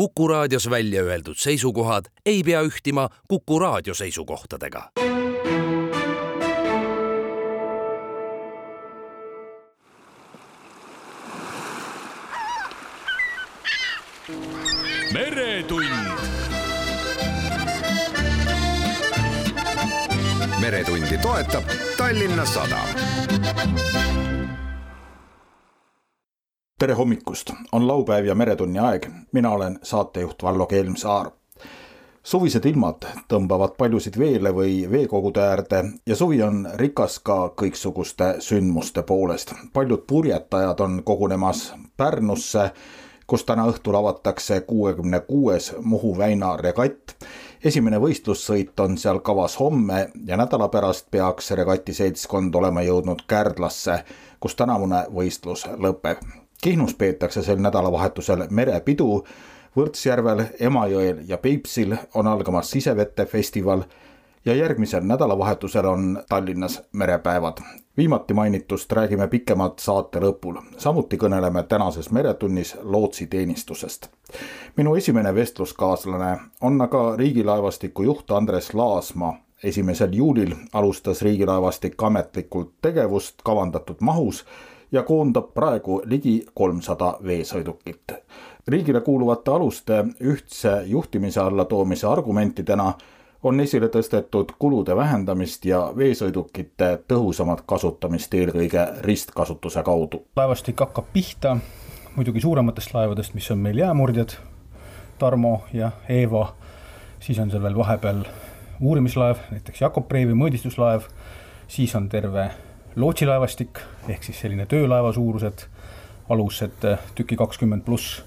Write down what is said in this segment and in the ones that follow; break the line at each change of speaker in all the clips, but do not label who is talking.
Kuku raadios välja öeldud seisukohad ei pea ühtima Kuku raadio seisukohtadega.
meretund.
meretundi toetab Tallinna Sadam
tere hommikust, on laupäev ja Meretunni aeg, mina olen saatejuht Vallo Kelmsaar. suvised ilmad tõmbavad paljusid veele või veekogude äärde ja suvi on rikas ka kõiksuguste sündmuste poolest. paljud purjetajad on kogunemas Pärnusse, kus täna õhtul avatakse kuuekümne kuues Muhu väina regatt. esimene võistlussõit on seal kavas homme ja nädala pärast peaks regati seltskond olema jõudnud Kärdlasse, kus tänavune võistlus lõpeb Kihnus peetakse sel nädalavahetusel merepidu. Võrtsjärvel, Emajõel ja Peipsil on algamas sisevete festival ja järgmisel nädalavahetusel on Tallinnas merepäevad. viimati mainitust räägime pikemalt saate lõpul, samuti kõneleme tänases Meretunnis lootsiteenistusest. minu esimene vestluskaaslane on aga riigilaevastiku juht Andres Laasmaa. esimesel juulil alustas riigilaevastik ametlikult tegevust kavandatud mahus ja koondab praegu ligi kolmsada veesõidukit. riigile kuuluvate aluste ühtse juhtimise alla toomise argumentidena on esile tõstetud kulude vähendamist ja veesõidukite tõhusamat kasutamist eelkõige ristkasutuse kaudu.
laevastik hakkab pihta muidugi suurematest laevadest, mis on meil jäämurdjad, Tarmo ja Eeva, siis on seal veel vahepeal uurimislaev, näiteks Jakob Breivi mõõdistuslaev, siis on terve lootsilaevastik ehk siis selline töölaeva suurused alused eh, tüki kakskümmend pluss.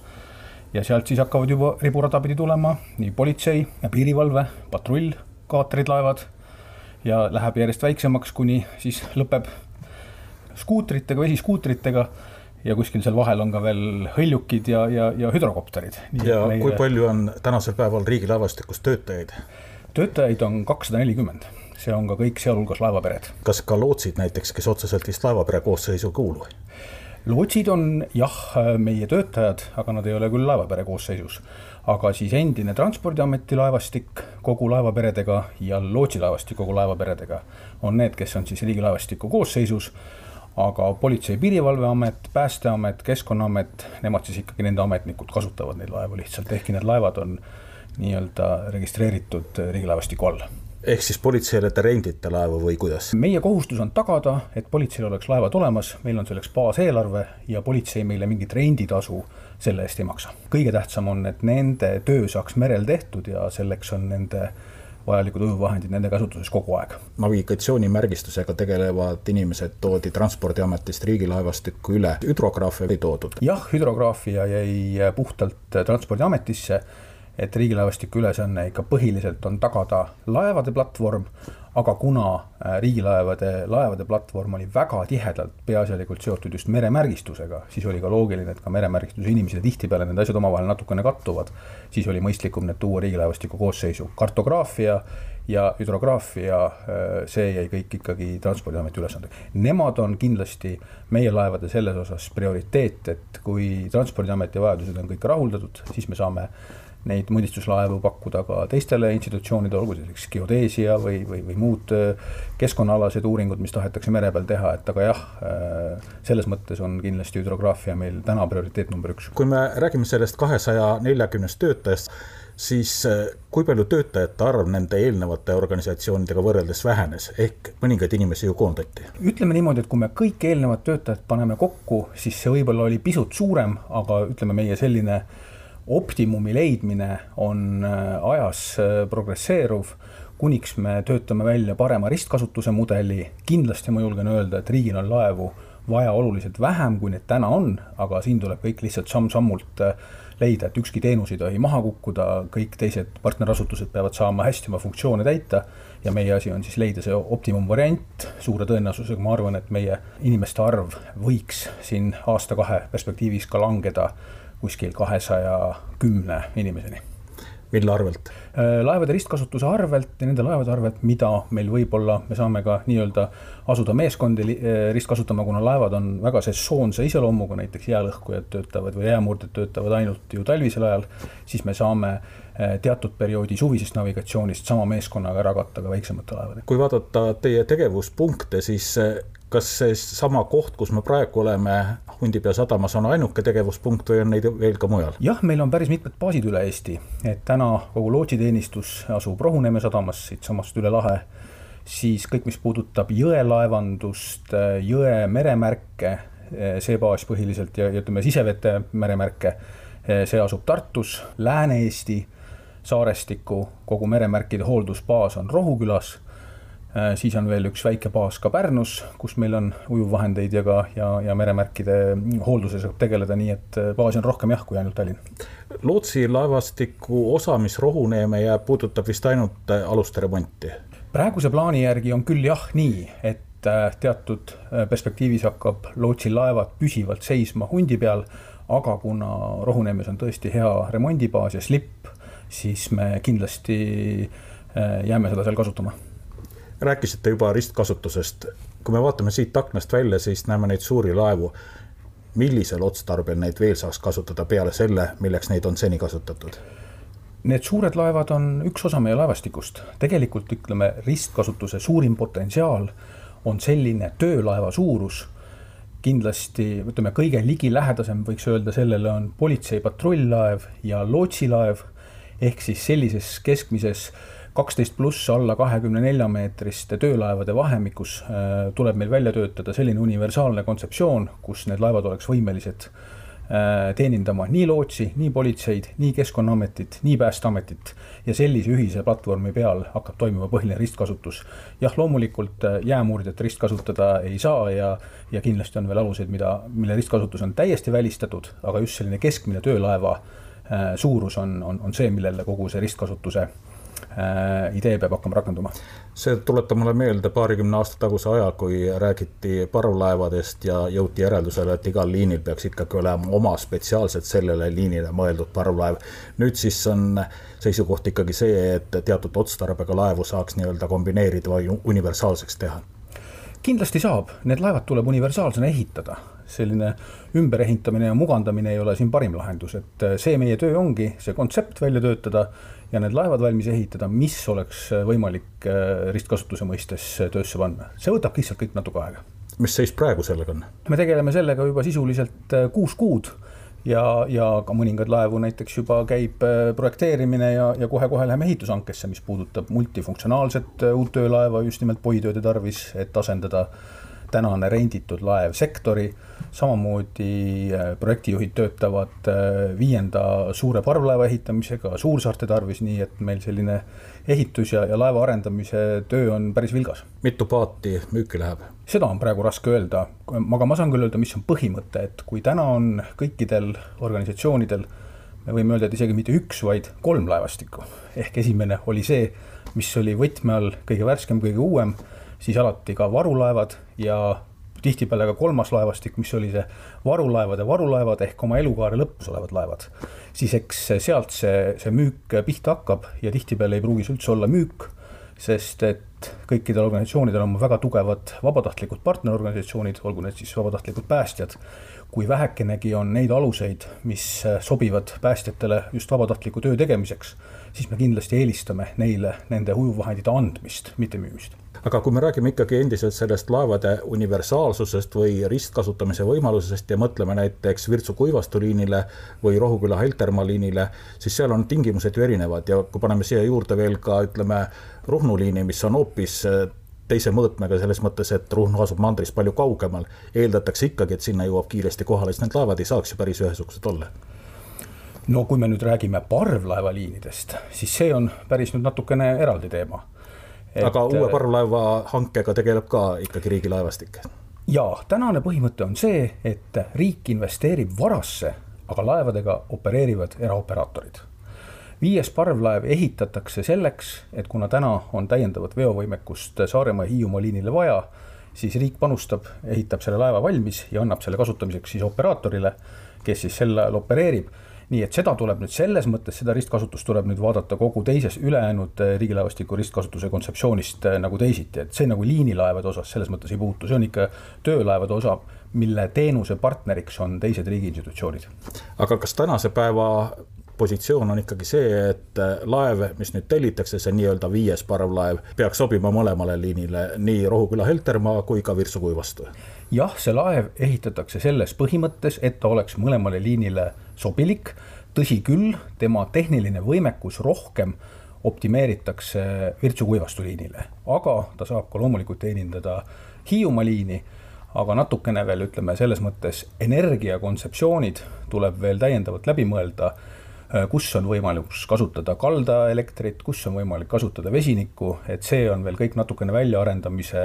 ja sealt siis hakkavad juba riburada pidi tulema nii politsei ja piirivalve, patrullkaatrid, laevad ja läheb järjest väiksemaks, kuni siis lõpeb skuutritega, vesiskuutritega ja kuskil seal vahel on ka veel hõljukid ja, ja, ja hüdrokopterid.
ja meile... kui palju on tänasel päeval riigilaevastikus töötajaid?
töötajaid on kakssada nelikümmend see on ka kõik, sealhulgas laevapered.
kas ka lootsid näiteks, kes otseselt vist laevapere koosseisu ei kuulu?
lootsid on jah, meie töötajad, aga nad ei ole küll laevapere koosseisus. aga siis endine Transpordiameti laevastik kogu laevaperedega ja lootsilaevastik kogu laevaperedega on need, kes on siis riigilaevastiku koosseisus aga Politsei- ja Piirivalveamet, Päästeamet, Keskkonnaamet, nemad siis ikkagi, nende ametnikud kasutavad neid laevu lihtsalt, ehkki need laevad on nii-öelda registreeritud riigilaevastiku all
ehk siis politseile te rendite laevu või kuidas?
meie kohustus on tagada, et politseil oleks laevad olemas, meil on selleks baaseelarve ja politsei meile mingit renditasu selle eest ei maksa. kõige tähtsam on, et nende töö saaks merel tehtud ja selleks on nende vajalikud ujuvvahendid nende käsutuses kogu aeg.
navigatsioonimärgistusega tegelevad inimesed toodi Transpordiametist riigilaevastikku üle, hüdrograafia ei toodud?
jah, hüdrograafia jäi puhtalt Transpordiametisse et riigilaevastiku ülesanne ikka põhiliselt on tagada laevade platvorm, aga kuna äh, riigilaevade, laevade platvorm oli väga tihedalt peaasjalikult seotud just meremärgistusega, siis oli ka loogiline, et ka meremärgistuse inimesed tihtipeale need asjad omavahel natukene kattuvad, siis oli mõistlikum need tuua riigilaevastiku koosseisu. kartograafia ja hüdrograafia, äh, see jäi kõik ikkagi Transpordiameti ülesandeks. Nemad on kindlasti meie laevade selles osas prioriteet, et kui Transpordiameti vajadused on kõik rahuldatud, siis me saame neid mõõdistuslaevu pakkuda ka teistele institutsioonidele, olgu selleks geodeesia või, või, või muud äh, keskkonnaalased uuringud, mis tahetakse mere peal teha, et aga jah, äh, selles mõttes on kindlasti hüdrograafia meil täna prioriteet number üks.
kui me räägime sellest kahesaja neljakümnest töötajast, siis äh, kui palju töötajate arv nende eelnevate organisatsioonidega võrreldes vähenes, ehk mõningaid inimesi ju koondati?
ütleme niimoodi, et kui me kõik eelnevad töötajad paneme kokku, siis see võib-olla oli pisut suurem, aga ütleme, meie selline optimumi leidmine on äh, ajas äh, progresseeruv, kuniks me töötame välja parema ristkasutuse mudeli, kindlasti ma julgen öelda, et riigil on laevu vaja oluliselt vähem, kui neid täna on, aga siin tuleb kõik lihtsalt samm-sammult äh, leida, et ükski teenus ei tohi maha kukkuda, kõik teised partnerasutused peavad saama hästi oma funktsioone täita ja meie asi on siis leida see optimumvariant, suure tõenäosusega ma arvan, et meie inimeste arv võiks siin aasta-kahe perspektiivis ka langeda kuskil kahesaja kümne inimeseni.
mille arvelt?
Äh, laevade ristkasutuse arvelt ja nende laevade arvelt, mida meil võib-olla, me saame ka nii-öelda asuda meeskondi äh, ristkasutama, kuna laevad on väga sesoonse iseloomuga, näiteks jäälõhkujad töötavad või jäämurdjad töötavad ainult ju talvisel ajal, siis me saame äh, teatud perioodi suvisest navigatsioonist sama meeskonnaga ära katta ka väiksemate laevadega.
kui vaadata teie tegevuspunkte, siis kas seesama koht, kus me praegu oleme, Hundipea sadamas, on ainuke tegevuspunkt või on neid veel ka mujal?
jah, meil on päris mitmed baasid üle Eesti, et täna kogu lootsiteenistus asub Rohuneeme sadamas siitsamast üle lahe, siis kõik, mis puudutab jõelaevandust, jõe meremärke, see baas põhiliselt ja, ja ütleme, sisevete meremärke, see asub Tartus, Lääne-Eesti, Saarestiku, kogu meremärkide hooldusbaas on Rohukülas siis on veel üks väike baas ka Pärnus, kus meil on ujuvvahendeid ja ka, ja, ja meremärkide hooldusega saab tegeleda, nii et äh, baasi on rohkem jah, kui ainult Tallinn.
lootsilaevastiku osa, mis Rohuneeme jääb, puudutab vist ainult äh, aluste remonti?
praeguse plaani järgi on küll jah nii, et teatud perspektiivis hakkab lootsilaevad püsivalt seisma hundi peal, aga kuna Rohuneemes on tõesti hea remondibaas ja slipp, siis me kindlasti jääme seda seal kasutama
rääkisite juba ristkasutusest. kui me vaatame siit aknast välja, siis näeme neid suuri laevu. millisel otstarbel neid veel saaks kasutada peale selle, milleks neid on seni kasutatud?
Need suured laevad on üks osa meie laevastikust. tegelikult ütleme, ristkasutuse suurim potentsiaal on selline töölaeva suurus kindlasti ütleme, kõige ligilähedasem võiks öelda sellele on politsei patrull-laev ja lootsilaev ehk siis sellises keskmises kaksteist pluss alla kahekümne nelja meetriste töölaevade vahemikus äh, tuleb meil välja töötada selline universaalne kontseptsioon, kus need laevad oleks võimelised äh, teenindama nii lootsi, nii politseid, nii Keskkonnaametit, nii Päästeametit ja sellise ühise platvormi peal hakkab toimuma põhiline ristkasutus. jah, loomulikult äh, jäämurdjat ristkasutada ei saa ja, ja kindlasti on veel aluseid, mida, mille ristkasutus on täiesti välistatud, aga just selline keskmine töölaeva suurus on, on, on see, millele kogu see ristkasutuse Äh, idee peab hakkama rakenduma.
see tuletab mulle meelde paarikümne aasta taguse aja, kui räägiti parvlaevadest ja jõuti järeldusele, et igal liinil peaks ikkagi olema oma spetsiaalselt sellele liinile mõeldud parvlaev. nüüd siis on seisukoht ikkagi see, et teatud otstarbega laevu saaks nii-öelda kombineerida või universaalseks teha
kindlasti saab, need laevad tuleb universaalsena ehitada, selline ümberehitamine ja mugandamine ei ole siin parim lahendus, et see meie töö ongi, see kontsept välja töötada ja need laevad valmis ehitada, mis oleks võimalik äh, ristkasutuse mõistes äh, töösse panna. see võtab lihtsalt kõik natuke aega.
mis seis praegu sellega on?
me tegeleme sellega juba sisuliselt äh, kuus kuud ja, ja ka mõningaid laevu näiteks juba käib projekteerimine ja, ja kohe-kohe läheme ehitushankesse, mis puudutab multifunktsionaalset uut töölaeva just nimelt poitööde tarvis, et asendada tänane renditud laev sektori samamoodi äh, projektijuhid töötavad äh, viienda suure parvlaeva ehitamisega suursaarte tarvis, nii et meil selline ehitus ja, ja laeva arendamise töö on päris vilgas.
mitu paati müüki läheb?
seda on praegu raske öelda, aga ma saan küll öelda, mis on põhimõte, et kui täna on kõikidel organisatsioonidel me võime öelda, et isegi mitte üks, vaid kolm laevastikku. ehk esimene oli see, mis oli võtme all kõige värskem, kõige uuem, siis alati ka varulaevad ja tihtipeale ka kolmas laevastik, mis oli see varulaevade varulaevad ehk oma elukaare lõpus olevad laevad. siis eks sealt see, see müük pihta hakkab ja tihtipeale ei pruugi see üldse olla müük, sest et kõikidel organisatsioonidel on väga tugevad vabatahtlikud partnerorganisatsioonid, olgu need siis vabatahtlikud päästjad, kui vähekenegi on neid aluseid, mis sobivad päästjatele just vabatahtliku töö tegemiseks, siis me kindlasti eelistame neile nende ujuvvahendite andmist, mitte müümist
aga kui me räägime ikkagi endiselt sellest laevade universaalsusest või ristkasutamise võimalusest ja mõtleme näiteks Virtsu-Kuivastu liinile või Rohuküla-Heltermaa liinile, siis seal on tingimused ju erinevad. Ja kui paneme siia juurde veel ka ütleme Ruhnu liini, mis on hoopis äh, teise mõõtmega selles mõttes, et Ruhnu asub mandrist palju kaugemal, eeldatakse ikkagi, et sinna jõuab kiiresti kohale, siis need laevad ei saaks ju päris ühesugused olla.
No kui me nüüd räägime parvlaevaliinidest, siis see on päris nüüd natukene eraldi teema
et.... aga uue parvlaeva hankega tegeleb ka ikkagi Riigilaevastik?
jaa, tänane põhimõte on see, et riik investeerib varasse, aga laevadega opereerivad eraoperaatorid. viies parvlaev ehitatakse selleks, et kuna täna on täiendavat veovõimekust Saaremaa ja Hiiumaa liinile vaja, siis riik panustab, ehitab selle laeva valmis ja annab selle kasutamiseks siis operaatorile, kes siis sel ajal opereerib nii et seda tuleb nüüd selles mõttes, seda ristkasutust tuleb nüüd vaadata kogu teises ülejäänud äh, riigilaevastiku ristkasutuse kontseptsioonist äh, nagu teisiti, et see nagu liinilaevade osas selles mõttes ei puutu, see on ikka töölaevade osa, mille teenuse partneriks on teised riigi institutsioonid.
aga kas tänase päeva positsioon on ikkagi see, et äh, laev, mis nüüd tellitakse, see nii-öelda viies parvlaev, peaks sobima mõlemale liinile, nii Rohuküla-Heltermaa kui ka Virtsu-Kuivastu?
jah, see laev ehitatakse selles põhimõttes, et ta oleks mõlemale liinile sobilik, tõsi küll, tema tehniline võimekus rohkem optimeeritakse Virtsu-Kuivastu liinile, aga ta saab ka loomulikult teenindada Hiiumaa liini, aga natukene veel ütleme selles mõttes energiakontseptsioonid tuleb veel täiendavalt läbi mõelda kus on võimalik kasutada kaldaelektrit, kus on võimalik kasutada vesinikku, et see on veel kõik natukene väljaarendamise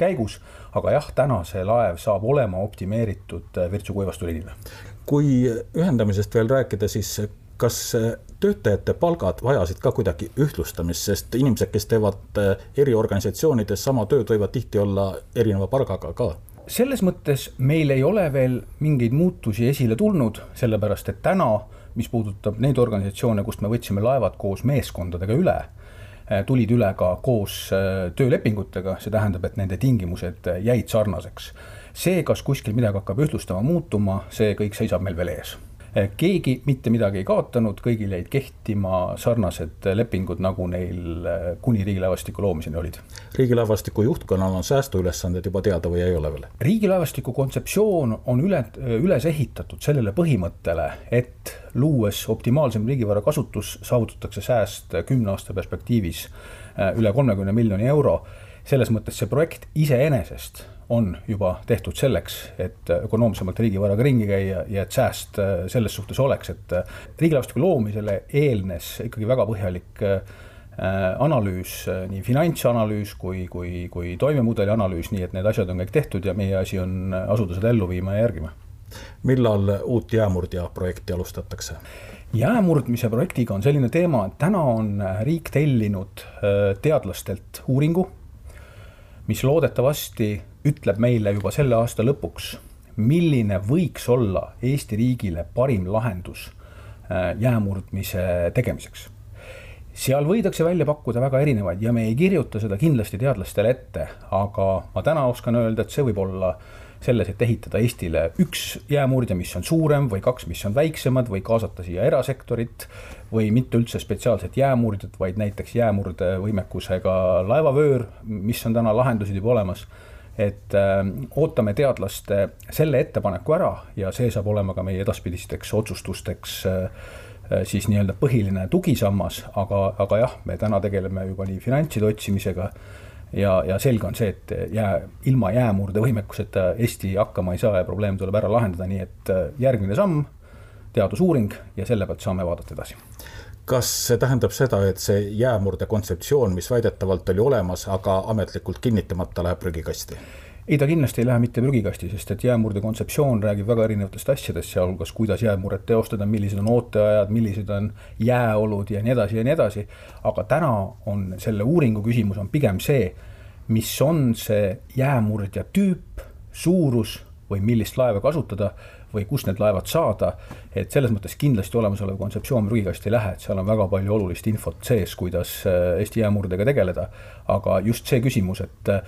käigus, aga jah, täna see laev saab olema optimeeritud äh, Virtsu kuivastuliinile.
kui ühendamisest veel rääkida, siis kas töötajate palgad vajasid ka kuidagi ühtlustamist, sest inimesed, kes teevad äh, eri organisatsioonides sama tööd, võivad tihti olla erineva palgaga ka.
Selles mõttes meil ei ole veel mingeid muutusi esile tulnud, sellepärast et täna mis puudutab neid organisatsioone, kust me võtsime laevad koos meeskondadega üle, eh, tulid üle ka koos eh, töölepingutega, see tähendab, et nende tingimused jäid sarnaseks. see, kas kuskil midagi hakkab ühtlustama, muutuma, see kõik seisab meil veel ees Eh, keegi mitte midagi ei kaotanud, kõigil jäid kehtima sarnased lepingud, nagu neil eh, kuni riigilaevastiku loomiseni olid.
riigilaevastiku juhtkonnal on säästuülesanded juba teada või ei ole veel?
riigilaevastiku kontseptsioon on üle, üles ehitatud sellele põhimõttele, et luues optimaalsem riigivara kasutus, saavutatakse sääst kümne aasta perspektiivis eh, üle kolmekümne miljoni euro. selles mõttes see projekt iseenesest on juba tehtud selleks, et ökonoomsemalt riigivaraga ringi käia ja et sääst äh, selles suhtes oleks, et äh, riigilaevastiku loomisele eelnes ikkagi väga põhjalik äh, analüüs, nii finantsanalüüs kui, kui, kui toimemudeli analüüs, nii et need asjad on kõik tehtud ja meie asi on asuda seda ellu viima ja järgima.
millal uut jäämurdja projekti alustatakse?
jäämurdmise projektiga on selline teema, et täna on riik tellinud teadlastelt uuringu, mis loodetavasti ütleb meile juba selle aasta lõpuks, milline võiks olla Eesti riigile parim lahendus äh, jäämurdmise tegemiseks. seal võidakse välja pakkuda väga erinevaid ja me ei kirjuta seda kindlasti teadlastele ette, aga ma täna oskan öelda, et see võib olla selles, et ehitada Eestile üks jäämurdja, mis on suurem või kaks, mis on väiksemad või kaasata siia erasektorit või mitte üldse spetsiaalset jäämurdjat, vaid näiteks jäämurdevõimekusega laevavöör, mis on täna lahendused juba olemas et äh, ootame teadlaste selle ettepaneku ära ja see saab olema ka meie edaspidisteks otsustusteks äh, äh, siis nii-öelda põhiline tugisammas, aga, aga jah, me täna tegeleme juba nii finantside otsimisega ja, ja selge on see, et jää, ilma jäämurdevõimekuseta Eesti hakkama ei saa ja probleem tuleb ära lahendada, nii et äh, järgmine samm, teadusuuring ja selle pealt saame vaadata edasi
kas see tähendab seda, et see jäämurde kontseptsioon, mis väidetavalt oli olemas, aga ametlikult kinnitamata, läheb prügikasti?
ei, ta kindlasti ei lähe mitte prügikasti, sest et jäämurde kontseptsioon räägib väga erinevatest asjadest, sealhulgas kuidas jäämurret teostada, millised on ooteajad, millised on jääolud ja nii edasi ja nii edasi. aga täna on selle uuringu küsimus on pigem see, mis on see jäämurdja tüüp, suurus või millist laeva kasutada või kust need laevad saada. et selles mõttes kindlasti olemasolev kontseptsioon prügikasti ei lähe, et seal on väga palju olulist infot sees, kuidas äh, Eesti jäämurdega tegeleda. aga just see küsimus, et äh,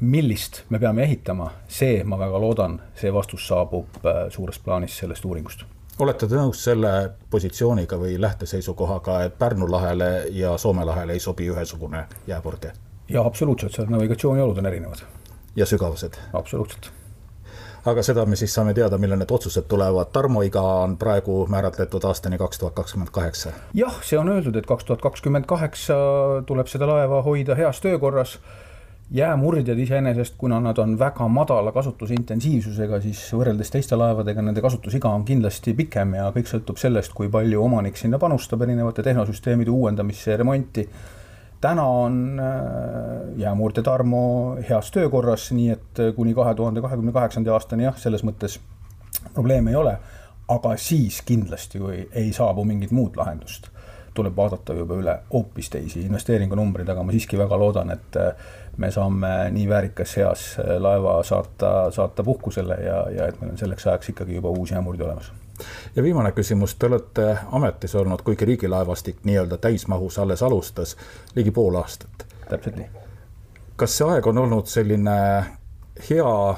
millist me peame ehitama, see, ma väga loodan, see vastus saabub äh, suures plaanis sellest uuringust
olete te nõus selle positsiooniga või lähteseisukohaga, et Pärnu lahele ja Soome lahele ei sobi ühesugune jääpurge?
jah, absoluutselt, seal navigatsiooniolud on erinevad.
ja sügavused?
absoluutselt
aga seda me siis saame teada, millal need otsused tulevad. Tarmo iga on praegu määratletud aastani kaks tuhat kakskümmend kaheksa.
jah, see on öeldud, et kaks tuhat kakskümmend kaheksa tuleb seda laeva hoida heas töökorras jäämurdjad iseenesest, kuna nad on väga madala kasutusintensiivsusega, siis võrreldes teiste laevadega nende kasutusiga on kindlasti pikem ja kõik sõltub sellest, kui palju omanik sinna panustab erinevate tehnosüsteemide uuendamisse ja remonti täna on äh, jäämurdja Tarmo heas töökorras, nii et äh, kuni kahe tuhande kahekümne kaheksanda aastani jah, selles mõttes probleeme ei ole. aga siis kindlasti, kui ei saabu mingit muud lahendust, tuleb vaadata juba üle hoopis teisi investeeringunumbreid, aga ma siiski väga loodan, et äh, me saame nii väärikas eas laeva saata, saata puhkusele ja, ja et meil on selleks ajaks ikkagi juba uus jäämurdja olemas
ja viimane küsimus, te olete ametis olnud, kuigi riigilaevastik nii-öelda täismahus alles alustas, ligi pool aastat.
täpselt nii.
kas see aeg on olnud selline hea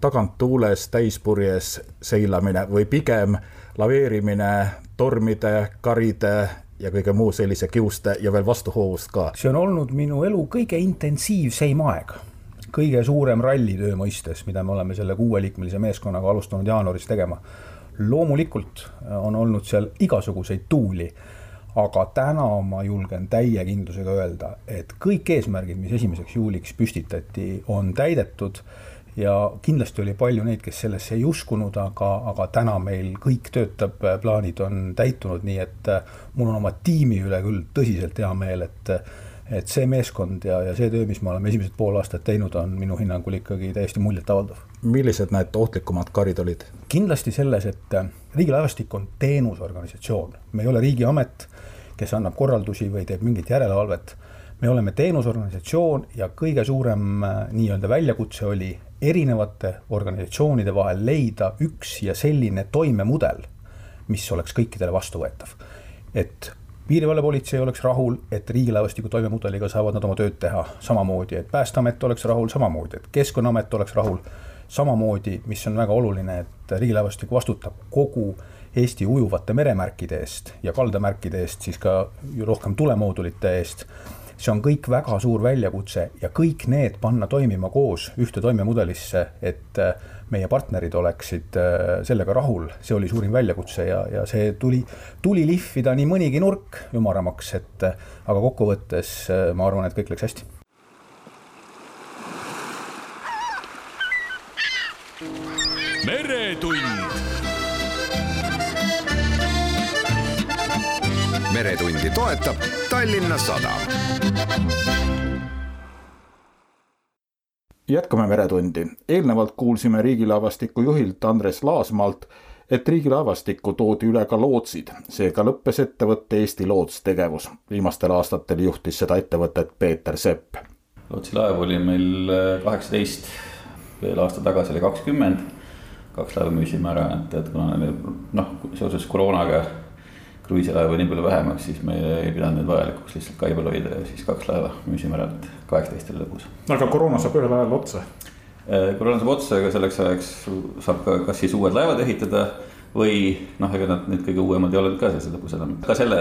taganttuules täispurjes seilamine või pigem laveerimine tormide, karide ja kõige muu sellise kiuste ja veel vastuhoovust ka?
see on olnud minu elu kõige intensiivseim aeg kõige suurem rallitöö mõistes, mida me oleme selle kuueliikmelise meeskonnaga alustanud jaanuaris tegema. Loomulikult on olnud seal igasuguseid tuuli, aga täna ma julgen täie kindlusega öelda, et kõik eesmärgid, mis esimeseks juuliks püstitati, on täidetud ja kindlasti oli palju neid, kes sellesse ei uskunud, aga, aga täna meil kõik töötab, plaanid on täitunud, nii et mul on oma tiimi üle küll tõsiselt hea meel, et et see meeskond ja, ja see töö, mis me oleme esimesed pool aastat teinud, on minu hinnangul ikkagi täiesti muljetavaldav.
Millised need ohtlikumad karid olid?
kindlasti selles, et äh, Riigilaevastik on teenusorganisatsioon, me ei ole riigiamet, kes annab korraldusi või teeb mingit järelevalvet. me oleme teenusorganisatsioon ja kõige suurem äh, nii-öelda väljakutse oli erinevate organisatsioonide vahel leida üks ja selline toimemudel, mis oleks kõikidele vastuvõetav. et piirivalvepolitsei oleks rahul, et riigilaevastiku toimemudeliga saavad nad oma tööd teha samamoodi, et Päästeamet oleks rahul samamoodi, et Keskkonnaamet oleks rahul samamoodi, mis on väga oluline, et riigilaevastik vastutab kogu Eesti ujuvate meremärkide eest ja kaldamärkide eest, siis ka rohkem tulemoodulite eest see on kõik väga suur väljakutse ja kõik need panna toimima koos ühte toimemudelisse, et äh, meie partnerid oleksid äh, sellega rahul, see oli suurim väljakutse ja, ja see tuli, tuli lihvida nii mõnigi nurk ümaramaks, et äh, aga kokkuvõttes ma arvan, et kõik läks hästi.
Meretund. meretundi toetab Tallinna Sadam
jätkame Meretundi. eelnevalt kuulsime riigilaevastiku juhilt Andres Laasmaalt, et riigilaevastikku toodi üle ka lootsid, seega lõppes ettevõtte Eesti Loots tegevus. viimastel aastatel juhtis seda ettevõtet Peeter Sepp.
lootsilaevu oli meil kaheksateist, veel aasta tagasi oli kakskümmend. Kaks laeva müüsime ära, et, et kuna noh, seoses koroonaga kruiisilaevu nii palju vähemaks, siis me ei pidanud neid vajalikuks lihtsalt kai peal hoida ja siis kaks laeva müüsime ära, et kaheksateist oli lõpus.
aga koroona saab ühel ajal otsa?
Äh, koroona saab otsa, aga selleks ajaks saab ka, kas siis uued laevad ehitada või noh, ega nad nüüd kõige uuemad ei ole ka sellised lõbusad, ka selle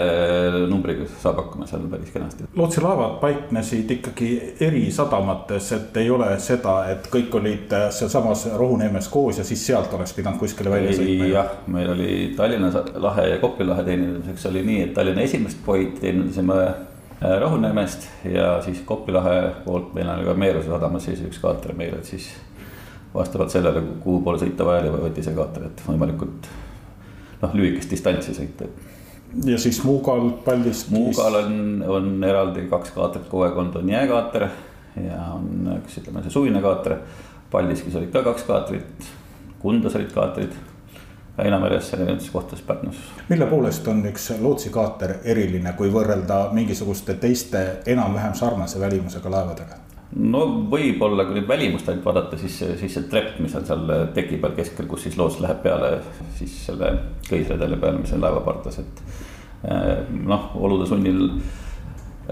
numbriga saab hakkama seal päris kenasti.
lootsilaevad paiknesid ikkagi eri sadamates, et ei ole seda, et kõik olid sealsamas Rohuneemes koos ja siis sealt oleks pidanud kuskile välja sõitma.
jah, meil oli Tallinna lahe ja Kopli lahe teenindamiseks oli nii, et Tallinna esimest poid teenindasime äh, Rohuneemest ja siis Kopli lahe poolt meil oli ka Meeruse sadamas siis üks kaater meil, et siis vastavalt sellele, kuhu poole sõita vaja oli, võeti see kaater, et võimalikult noh, lühikest distantsi sõita.
ja siis Muugal, Paldiskis?
Muugal on, on eraldi kaks kaatrit, kogu aeg olnud on jääkaater ja on, kas ütleme, see suvine kaater. Paldiskis olid ka kaks kaatrit, Kundas olid kaatrid. Väinameres, erinevates kohtades Pärnus.
mille poolest on üks lootsikaater eriline, kui võrrelda mingisuguste teiste enam-vähem sarnase välimusega laevadega?
No võib-olla, kui nüüd välimust ainult vaadata, siis, siis see trepp, mis on seal teki peal keskel, kus siis loots läheb peale siis selle köisredele peale, mis on laeva pardas, et. Eh, noh, olude sunnil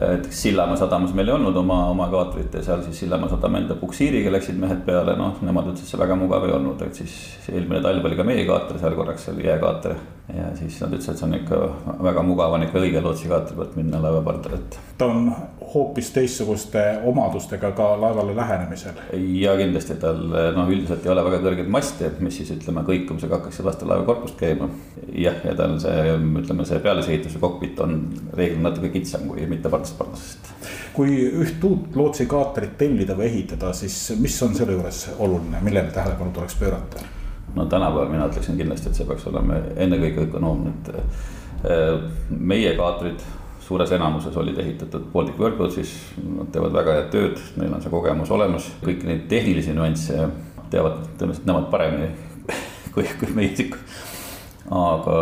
et Sillamäe sadamas meil ei olnud oma, oma kaatrit ja seal siis Sillamäe sadama enda puksiiriga läksid mehed peale, noh, nemad ütlesid, see väga mugav ei olnud, et siis eelmine talv oli ka meie kaater seal korraks, see oli jääkaater. Ja siis nad ütlesid, et see on ikka väga mugav on ikka õige lootsikaatri pealt minna laeva pardale, et.
ta on hoopis teistsuguste omadustega ka laevale lähenemisel.
ja kindlasti tal noh, üldiselt ei ole väga kõrgeid maste, mis siis ütleme kõikumisega hakkaksid vastu laeva korpust käima. jah, ja tal see, ütleme see pealesehituse kokpit on reeglina natuke kitsam kui mitte pardast pardasest.
kui üht uut lootsikaatrit tellida või ehitada, siis mis on selle juures oluline, millele tähelepanu tuleks pöörata?
No tänapäeval mina ütleksin kindlasti, et see peaks olema ennekõike ökonoomne, et äh, meie kaatrid suures enamuses olid ehitatud Baltic Workboatsis, nad teevad väga head tööd, neil on see kogemus olemas, kõiki neid tehnilisi nüansse teavad tõenäoliselt nemad paremini kui, kui meie isik. aga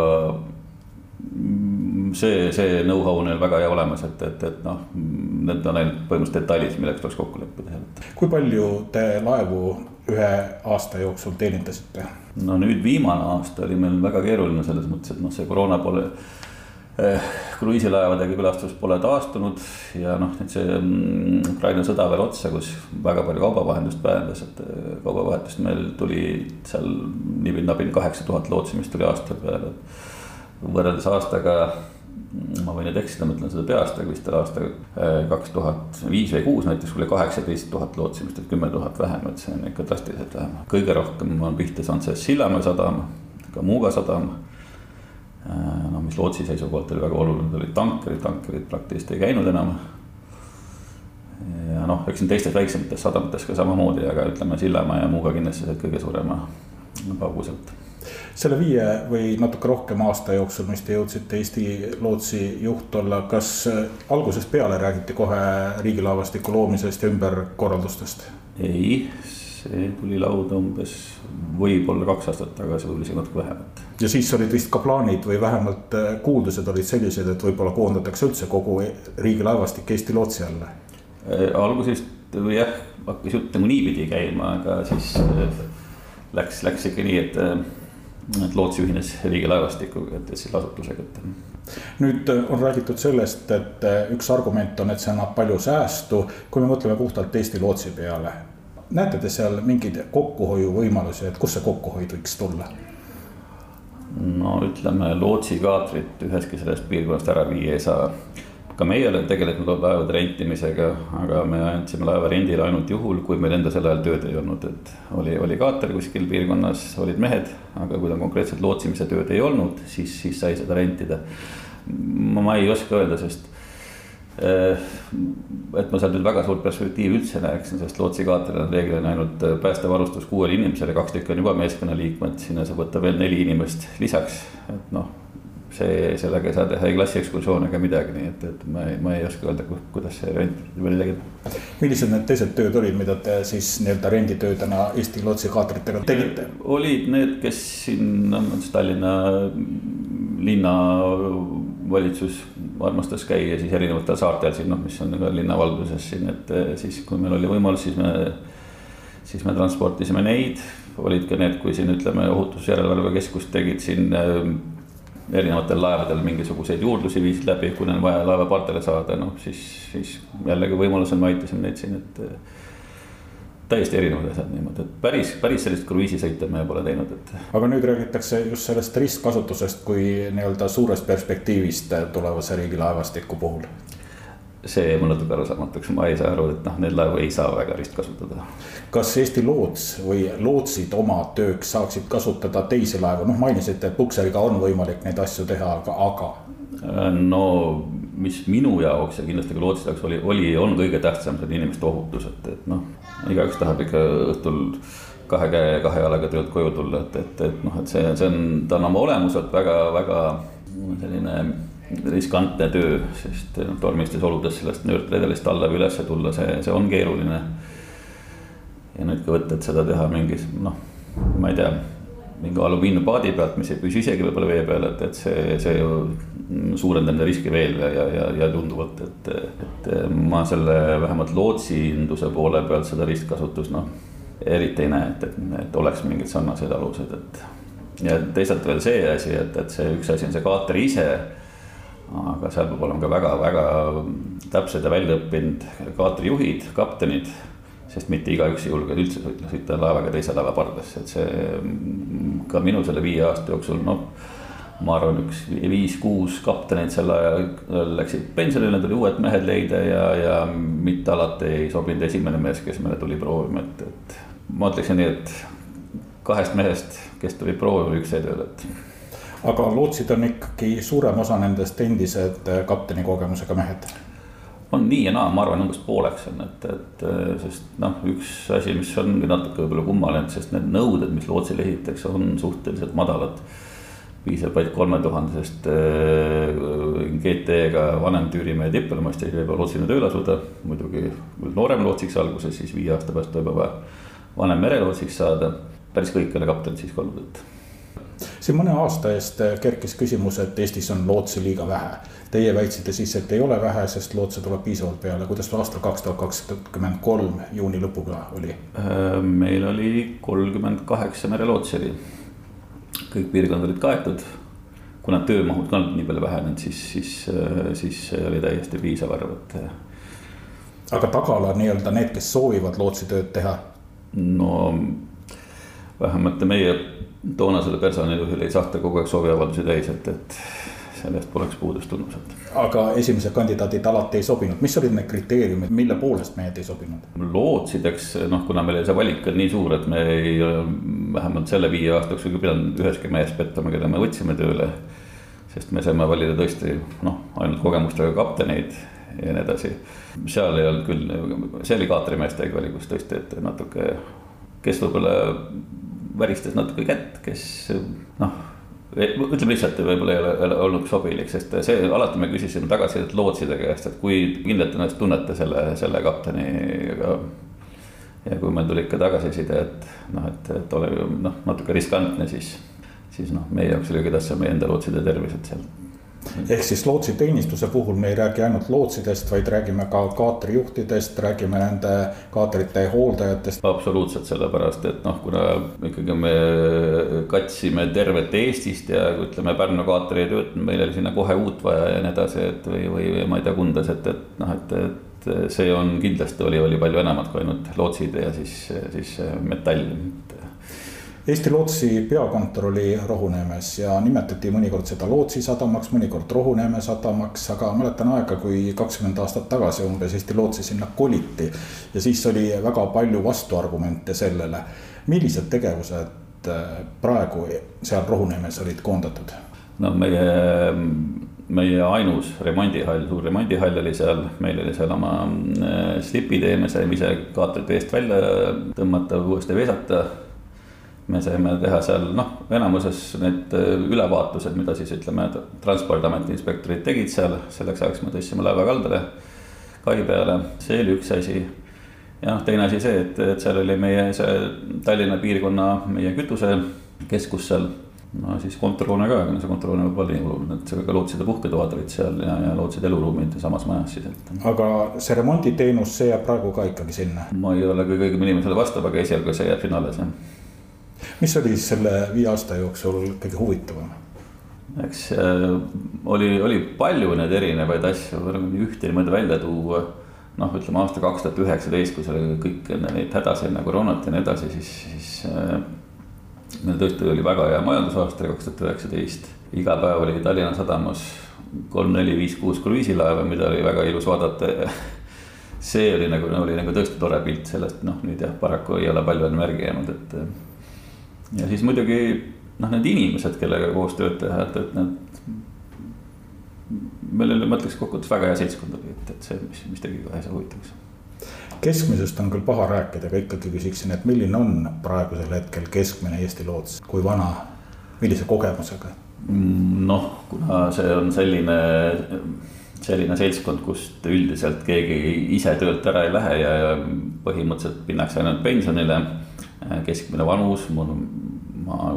see, see know-how on neil väga hea olemas, et, et, et noh, need on ainult põhimõtteliselt detailid, milleks tuleks kokku leppida.
kui palju te laevu ühe aasta jooksul teenindasite?
no nüüd viimane aasta oli meil väga keeruline selles mõttes, et noh, see koroona pole eh, kruiisilaevadega külastus pole taastunud ja noh, nüüd see mm, Ukraina sõda veel otsa, kus väga palju kaubavahendust vähendas, et eh, kaubavahetust meil tuli seal nibin-nabin kaheksa tuhat lootsimist tuli aastal peale. võrreldes aastaga ma võin nüüd eksida, ma ütlen seda peast, aga vist oli aasta äh, kaks tuhat viis või kuus näiteks, oli kaheksateist tuhat lootsimist, et kümme tuhat vähem, et see on ikka drastiliselt vähem. kõige rohkem on pihta saanud see Sillamäe sadam, ka Muuga sadam. Äh, no mis Lootsi seisukohalt oli väga oluline, olid tankerid, tankerid praktiliselt ei käinud enam. ja noh, eks siin teistes väiksemates sadamates ka samamoodi, aga ütleme Sillamäe ja Muuga kindlasti said kõige suurema pauguselt
selle viie või natuke rohkem aasta jooksul, mis te jõudsite Eesti lootsi juht olla, kas äh, algusest peale räägiti kohe riigilaevastiku loomisest ja ümberkorraldustest?
ei, see tuli lauda umbes võib-olla kaks aastat tagasi, võib-olla isegi natuke vähemalt.
ja siis olid vist ka plaanid või vähemalt äh, kuuldused olid sellised, et võib-olla koondatakse üldse kogu riigilaevastik Eesti lootsi alla?
Äh, algusest jah, hakkas jutt nagu niipidi käima, aga siis läks, läks ikka nii, et et Lootsi ühines riigilaevastikuga, et siis asutusega, et.
nüüd äh, on räägitud sellest, et äh, üks argument on, et see annab palju säästu, kui me mõtleme puhtalt Eesti lootsi peale. näete te seal mingeid kokkuhoiuvõimalusi, et kust see kokkuhoid võiks tulla?
no ütleme, lootsikaatrit üheski sellest piirkonnast ära viia ei saa ka meie tegelesime laevade rentimisega, aga me andsime laeva rendile ainult juhul, kui meil enda sel ajal tööd ei olnud, et oli, oli kaater kuskil piirkonnas, olid mehed, aga kui tal konkreetselt lootsimise tööd ei olnud, siis, siis sai seda rentida. ma ei oska öelda, sest eh, et ma seal nüüd väga suurt perspektiivi üldse näeksin, sest lootsikaateril on reeglina ainult päästevarustus kuuele inimesele, kaks tükki on juba meeskonnaliikmed, sinna saab võtta veel neli inimest lisaks, et noh see, sellega ei saa teha ei klassiekskursioone ega midagi, nii et, et ma ei, ma ei oska öelda, kuidas see rent välja käib.
millised need teised tööd olid, mida te siis nii-öelda renditöödena Eesti lootsikaatritega tegite?
olid need, kes siin, noh, Tallinna linnavalitsus armastas käia siis erinevatel saartel siin, noh, mis on ka linnavalduses siin, et siis, kui meil oli võimalus, siis me, siis me transportisime neid olid ka need, kui siin ütleme, ohutusjärelevalve keskus tegid siin erinevatel laevadel mingisuguseid juurdlusi viisid läbi, kui neil vaja laeva pardale saada, noh siis, siis jällegi võimalusel me aitasime neid siin, et. täiesti erinevad asjad niimoodi, et päris, päris sellist kruiisisõite me pole teinud, et.
aga nüüd räägitakse just sellest ristkasutusest kui nii-öelda suurest perspektiivist tulevase riigilaevastiku puhul
see jääb mulle natuke arusaamatuks, ma ei saa aru, et noh, neid laevu ei saa väga ristkasutada.
kas Eesti loots või lootsid oma tööks saaksid kasutada teisi laevu, noh mainisite, et pukseriga on võimalik neid asju teha, aga, aga?
no mis minu jaoks ja kindlasti ka lootsi jaoks oli, oli ja on kõige tähtsam see inimeste ohutus, et, et noh, igaüks tahab ikka õhtul kahe käe, kahe jalaga töölt koju tulla, et, et, et noh, et see, see on, ta on oma olemuselt väga-väga selline riskantne töö, sest noh, tormistes oludes sellest nöörtredelist alla või ülesse tulla, see, see on keeruline. ja nüüd ka võtta, et seda teha mingis noh, ma ei tea, mingi alumiiniumpaadi pealt, mis ei püsi isegi võib-olla vee peal, et, et see, see ju suurendab nende riski veel ja, ja, ja tunduvalt, et, et ma selle vähemalt lootsinduse poole pealt seda ristkasutust noh, eriti ei näe, et, et, et oleks mingid sarnased alused, et. ja teisalt veel see asi, et, et see üks asi on see kaater ise aga seal peab olema ka väga-väga täpsed ja välja õppinud kaatrijuhid, kaptenid. sest mitte igaüks ei julge üldse sõita, laevaga teise laeva pardasse, et see ka minu selle viie aasta jooksul, noh. ma arvan, üks viis-kuus kaptenit sel ajal läksid pensionile, tuli uued mehed leida ja, ja mitte alati ei sobinud esimene mees, kes meile tuli proovima, et, et. ma ütleksin nii, et kahest mehest, kes tuli proovima, üks jäi tööle, et
aga lootsid on ikkagi suurem osa nendest endised äh, kapteni kogemusega mehed
on nii ja naa, ma arvan, umbes pooleks on, et, et äh, sest noh, üks asi, mis ongi natuke võib-olla kummaline, sest need nõuded, mis lootsile esitatakse, on suhteliselt madalad. piisab vaid kolmetuhandesest äh, GT-ga vanem tüürimehe diplomaast ja võib lootsina tööle asuda. muidugi noorem lootsiks alguses, siis viie aasta pärast võib juba vanem merelootsiks saada. päris kõik ei ole kaptenid siiski olnud, et
siin mõne aasta eest kerkis küsimus, et Eestis on lootsi liiga vähe. Teie väitsite siis, et ei ole vähe, sest lootse tuleb piisavalt peale. kuidas aastal kaks tuhat kakskümmend kolm juuni lõpuga oli?
Äh, meil oli kolmkümmend kaheksa merelootsi oli. kõik piirkonnad olid kaetud. kuna töömahud ka olnud nii palju vähenenud, siis, siis, äh, siis oli täiesti piisav arv, et.
aga tagala nii-öelda need, kes soovivad lootsitööd teha?
no vähemalt meie toonasele personalijuhile ei saata kogu aeg sooviavaldusi täis, et, et sellest poleks puudust tunnused.
aga esimesed kandidaadid alati ei sobinud, mis olid need kriteeriumid, mille poolest mehed ei sobinud?
lootsideks, noh, kuna meil see valik on nii suur, et me ei, vähemalt selle viie aasta jooksul ei pidanud üheski mehes pettuma, keda me võtsime tööle. sest me saime valida tõesti noh, ainult kogemustega kapteneid ja nii edasi. seal ei olnud küll, see oli kaatrimeeste valikus tõesti, et natuke, kes võib-olla väristas natuke kätt, kes noh, ütleme lihtsalt, võib-olla ei ole olnud sobilik, sest see alati me küsisime tagasisidet lootside käest, et kui kindlalt ennast tunnete selle, selle kapteniga. ja kui meil tuli ikka tagasiside, et noh, et, et ole noh, natuke riskantne, siis, siis noh, meie jaoks oli kõige tähtsam meie enda lootside tervis, et seal
ehk siis lootsiteenistuse puhul me ei räägi ainult lootsidest, vaid räägime ka kaatrijuhtidest, räägime nende kaatrite hooldajatest.
absoluutselt, sellepärast et noh, kuna ikkagi me katsime tervet Eestist ja ütleme, Pärnu kaater ei töötanud, meil oli sinna kohe uut vaja ja nii edasi, et või, või ma ei tea, Kundas, et, et noh, et, et see on kindlasti oli, oli palju enamat kui ainult lootsid ja siis, siis metall
Eesti Lootsi peakontor oli Rohuneemes ja nimetati mõnikord seda Lootsi sadamaks, mõnikord Rohuneeme sadamaks, aga mäletan aega, kui kakskümmend aastat tagasi umbes Eesti Lootsi sinna koliti. ja siis oli väga palju vastuargumente sellele. millised tegevused äh, praegu seal Rohuneemes olid koondatud?
no meie, meie ainus remondihall, suur remondihall oli seal, meil oli seal oma äh, slipitee, me saime ise kaatrit eest välja tõmmata, uuesti veesata me saime teha seal noh, enamuses need äh, ülevaatused, mida siis ütleme, transpordiameti inspektorid tegid seal, selleks ajaks me tõstsime laeva kaldale, kai peale, see oli üks asi. ja noh, teine asi see, et, et seal oli meie see Tallinna piirkonna meie kütusekeskus seal. no siis kontorihoone ka, aga see kontorihoone võib olla nii oluline, et ka lootside puhketoad olid seal ja, ja lootside eluruumid samas majas siis, et.
aga see remonditeenus, see jääb praegu ka ikkagi sinna?
ma ei ole kõige õigem inimene selle vastab, aga esialgu see jääb sinna alles jah
mis oli selle viie aasta jooksul kõige huvitavam?
eks äh, oli, oli palju neid erinevaid asju, ühte niimoodi välja tuua. noh, ütleme aasta kaks tuhat üheksateist, kui seal oli kõik enne neid hädasid nagu koroonat ja nii edasi, siis, siis äh,. meil tõesti oli väga hea majandusaasta kaks tuhat üheksateist, iga päev oli Tallinna sadamas kolm, neli, viis, kuus kruiisilaeva, mida oli väga ilus vaadata see oli nagu, oli nagu tõesti tore pilt sellest, noh nüüd jah, paraku ei ole palju enam järgi jäänud, et ja siis muidugi noh, need inimesed, kellega koos tööd teha, et, et need. meil oli, ma ütleks kokkuvõttes väga hea seltskond oli, et, et see, mis, mis tegi ka asja huvitavaks.
keskmisest on küll paha rääkida, aga ikkagi küsiksin, et milline on praegusel hetkel keskmine Eesti loots, kui vana, millise kogemusega?
noh, kuna see on selline, selline seltskond, kust üldiselt keegi ise töölt ära ei lähe ja, ja põhimõtteliselt minnakse ainult pensionile keskmine vanus, mul, ma